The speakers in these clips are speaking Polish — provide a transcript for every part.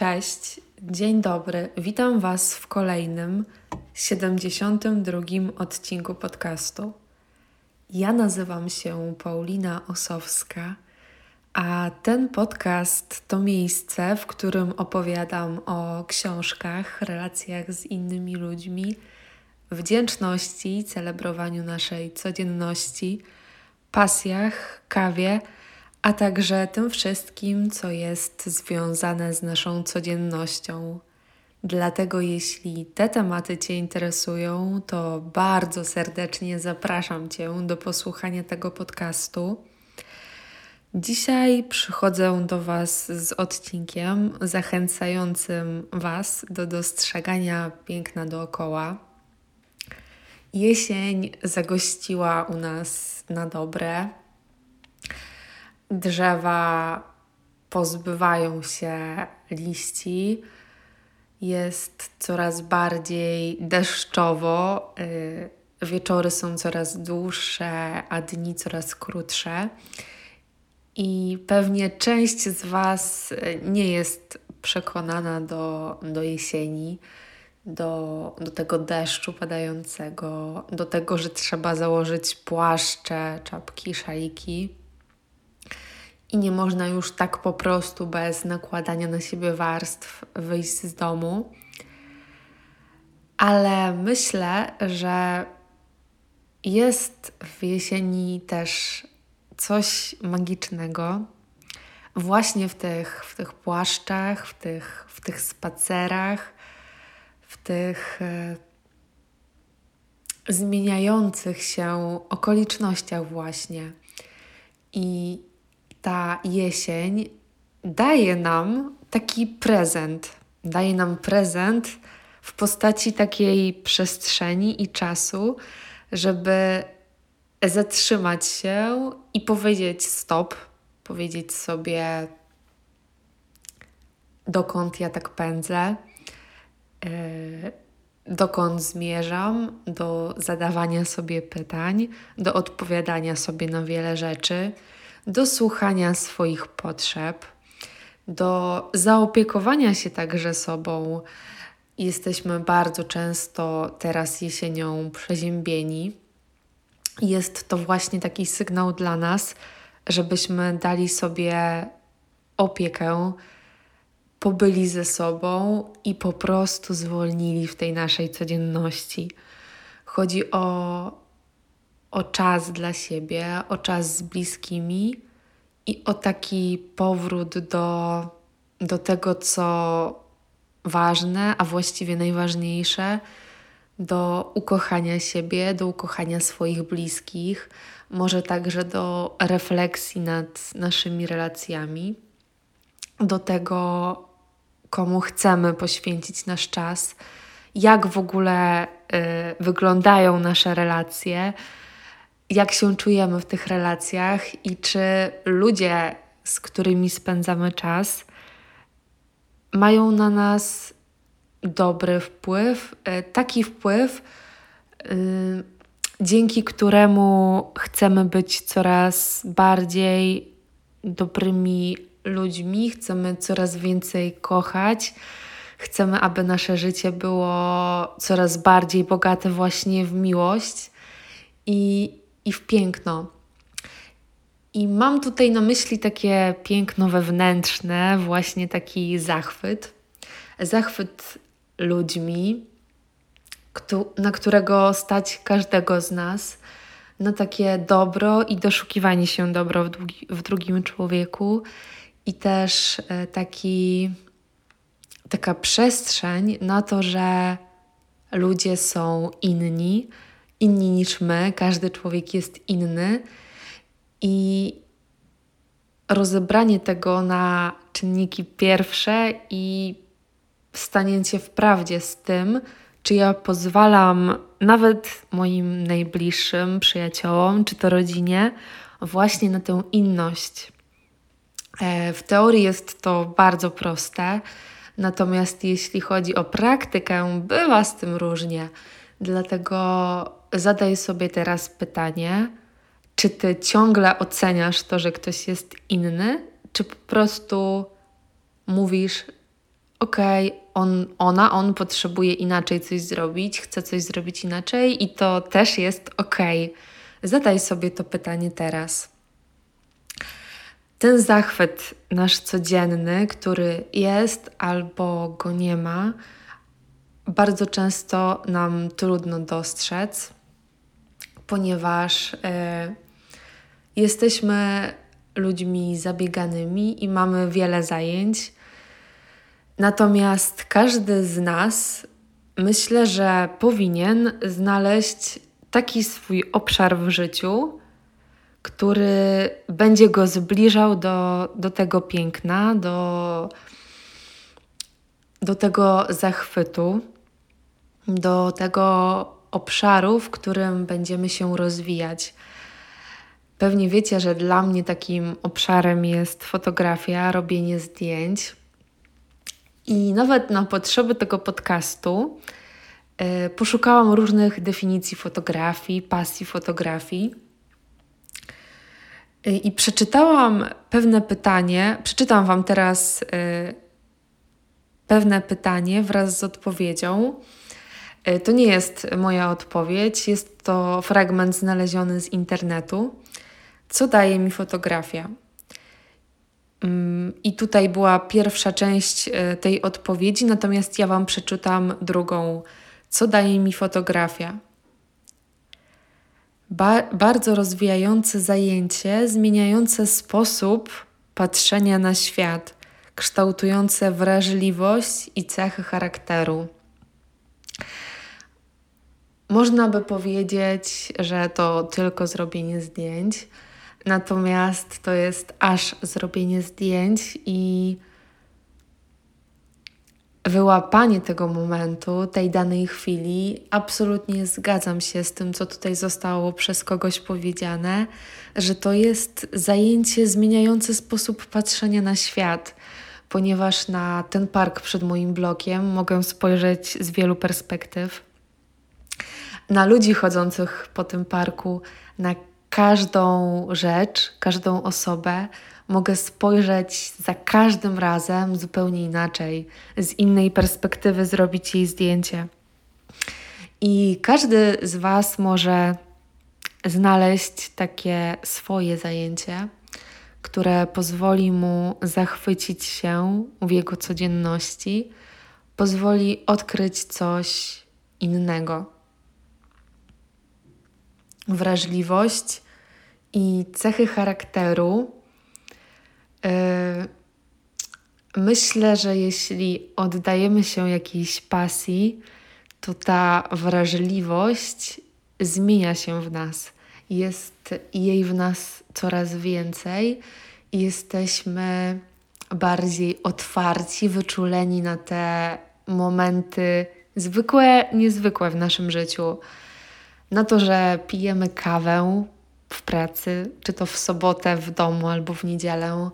Cześć, dzień dobry. Witam Was w kolejnym 72 odcinku podcastu. Ja nazywam się Paulina Osowska, a ten podcast to miejsce, w którym opowiadam o książkach, relacjach z innymi ludźmi, wdzięczności, celebrowaniu naszej codzienności, pasjach, kawie a także tym wszystkim, co jest związane z naszą codziennością. Dlatego, jeśli te tematy Cię interesują, to bardzo serdecznie zapraszam Cię do posłuchania tego podcastu. Dzisiaj przychodzę do Was z odcinkiem zachęcającym Was do dostrzegania piękna dookoła. Jesień zagościła u nas na dobre drzewa pozbywają się liści, jest coraz bardziej deszczowo, y, wieczory są coraz dłuższe, a dni coraz krótsze. I pewnie część z Was y, nie jest przekonana do, do jesieni, do, do tego deszczu padającego, do tego, że trzeba założyć płaszcze, czapki, szaliki i nie można już tak po prostu bez nakładania na siebie warstw wyjść z domu. Ale myślę, że jest w jesieni też coś magicznego właśnie w tych, w tych płaszczach, w tych, w tych spacerach, w tych e, zmieniających się okolicznościach, właśnie. I ta jesień daje nam taki prezent. Daje nam prezent w postaci takiej przestrzeni i czasu, żeby zatrzymać się i powiedzieć stop, powiedzieć sobie, dokąd ja tak pędzę, yy, dokąd zmierzam, do zadawania sobie pytań, do odpowiadania sobie na wiele rzeczy do słuchania swoich potrzeb, do zaopiekowania się także sobą. Jesteśmy bardzo często teraz jesienią przeziębieni. Jest to właśnie taki sygnał dla nas, żebyśmy dali sobie opiekę, pobyli ze sobą i po prostu zwolnili w tej naszej codzienności. Chodzi o o czas dla siebie, o czas z bliskimi i o taki powrót do, do tego, co ważne, a właściwie najważniejsze, do ukochania siebie, do ukochania swoich bliskich, może także do refleksji nad naszymi relacjami, do tego, komu chcemy poświęcić nasz czas, jak w ogóle y, wyglądają nasze relacje jak się czujemy w tych relacjach i czy ludzie, z którymi spędzamy czas, mają na nas dobry wpływ, e, taki wpływ, yy, dzięki któremu chcemy być coraz bardziej dobrymi ludźmi, chcemy coraz więcej kochać, chcemy, aby nasze życie było coraz bardziej bogate właśnie w miłość. I i w piękno. I mam tutaj na myśli takie piękno wewnętrzne, właśnie taki zachwyt. Zachwyt ludźmi, na którego stać każdego z nas, na takie dobro i doszukiwanie się dobro w, w drugim człowieku, i też e, taki, taka przestrzeń na to, że ludzie są inni, inni niż my, każdy człowiek jest inny i rozebranie tego na czynniki pierwsze i stanie się w prawdzie z tym, czy ja pozwalam nawet moim najbliższym przyjaciołom, czy to rodzinie, właśnie na tę inność. E, w teorii jest to bardzo proste, natomiast jeśli chodzi o praktykę, bywa z tym różnie. Dlatego zadaj sobie teraz pytanie, czy ty ciągle oceniasz to, że ktoś jest inny, czy po prostu mówisz: okej, okay, on, ona, on potrzebuje inaczej coś zrobić, chce coś zrobić inaczej i to też jest okej. Okay. Zadaj sobie to pytanie teraz. Ten zachwyt nasz codzienny, który jest albo go nie ma, bardzo często nam trudno dostrzec, ponieważ y, jesteśmy ludźmi zabieganymi i mamy wiele zajęć. Natomiast każdy z nas myślę, że powinien znaleźć taki swój obszar w życiu, który będzie go zbliżał do, do tego piękna, do, do tego zachwytu, do tego obszaru, w którym będziemy się rozwijać. Pewnie wiecie, że dla mnie takim obszarem jest fotografia, robienie zdjęć. I nawet na potrzeby tego podcastu yy, poszukałam różnych definicji fotografii, pasji fotografii. Yy, I przeczytałam pewne pytanie, przeczytam Wam teraz yy, pewne pytanie wraz z odpowiedzią. To nie jest moja odpowiedź, jest to fragment znaleziony z internetu. Co daje mi fotografia? Mm, I tutaj była pierwsza część e, tej odpowiedzi, natomiast ja Wam przeczytam drugą. Co daje mi fotografia? Ba bardzo rozwijające zajęcie, zmieniające sposób patrzenia na świat, kształtujące wrażliwość i cechy charakteru. Można by powiedzieć, że to tylko zrobienie zdjęć Natomiast to jest aż zrobienie zdjęć i wyłapanie tego momentu, tej danej chwili. Absolutnie zgadzam się z tym, co tutaj zostało przez kogoś powiedziane, że to jest zajęcie zmieniające sposób patrzenia na świat, ponieważ na ten park przed moim blokiem mogę spojrzeć z wielu perspektyw. Na ludzi chodzących po tym parku, na każdą rzecz, każdą osobę mogę spojrzeć za każdym razem zupełnie inaczej, z innej perspektywy zrobić jej zdjęcie. I każdy z Was może znaleźć takie swoje zajęcie, które pozwoli mu zachwycić się w jego codzienności, pozwoli odkryć coś innego wrażliwość i cechy charakteru. Yy, myślę, że jeśli oddajemy się jakiejś pasji, to ta wrażliwość zmienia się w nas. Jest jej w nas coraz więcej jesteśmy bardziej otwarci, wyczuleni na te momenty zwykłe, niezwykłe w naszym życiu na to, że pijemy kawę w pracy, czy to w sobotę w domu albo w niedzielę,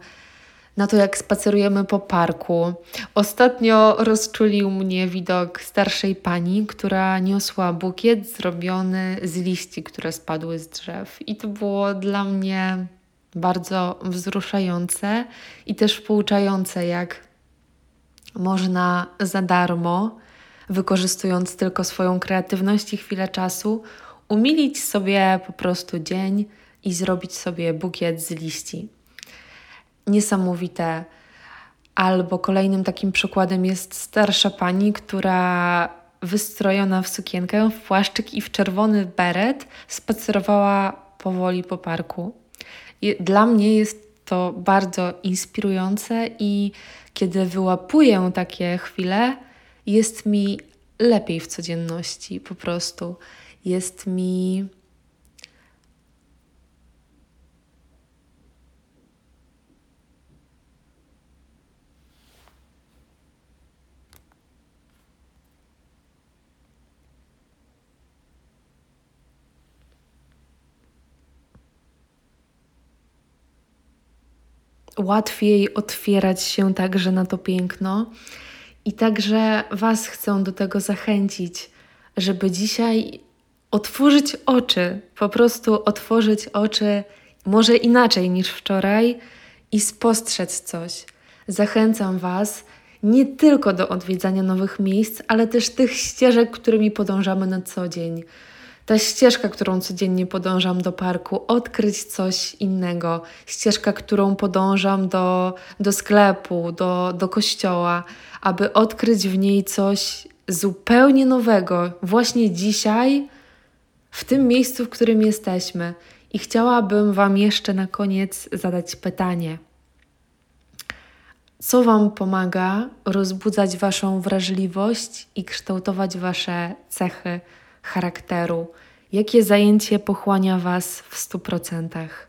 na to, jak spacerujemy po parku. Ostatnio rozczulił mnie widok starszej pani, która niosła bukiet zrobiony z liści, które spadły z drzew. I to było dla mnie bardzo wzruszające i też pouczające, jak można za darmo, wykorzystując tylko swoją kreatywność i chwilę czasu, umilić sobie po prostu dzień i zrobić sobie bukiet z liści. Niesamowite. Albo kolejnym takim przykładem jest starsza pani, która wystrojona w sukienkę, w płaszczyk i w czerwony beret spacerowała powoli po parku. I dla mnie jest to bardzo inspirujące i kiedy wyłapuję takie chwile, jest mi lepiej w codzienności po prostu jest mi łatwiej otwierać się także na to piękno. I także Was chcę do tego zachęcić, żeby dzisiaj otworzyć oczy, po prostu otworzyć oczy, może inaczej niż wczoraj i spostrzec coś. Zachęcam Was, nie tylko do odwiedzania nowych miejsc, ale też tych ścieżek, którymi podążamy na co dzień. Ta ścieżka, którą codziennie podążam do parku, odkryć coś innego. Ścieżka, którą podążam do, do sklepu, do, do kościoła, aby odkryć w niej coś zupełnie nowego, właśnie dzisiaj, w tym miejscu, w którym jesteśmy. I chciałabym Wam jeszcze na koniec zadać pytanie. Co Wam pomaga rozbudzać Waszą wrażliwość i kształtować Wasze cechy charakteru? Jakie zajęcie pochłania Was w stu procentach?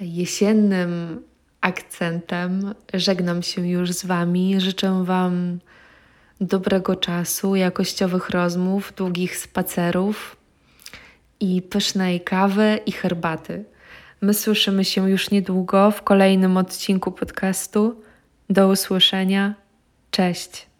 Jesiennym akcentem żegnam się już z Wami. Życzę Wam dobrego czasu, jakościowych rozmów, długich spacerów i pysznej kawy i herbaty. My słyszymy się już niedługo w kolejnym odcinku podcastu. Do usłyszenia. Cześć.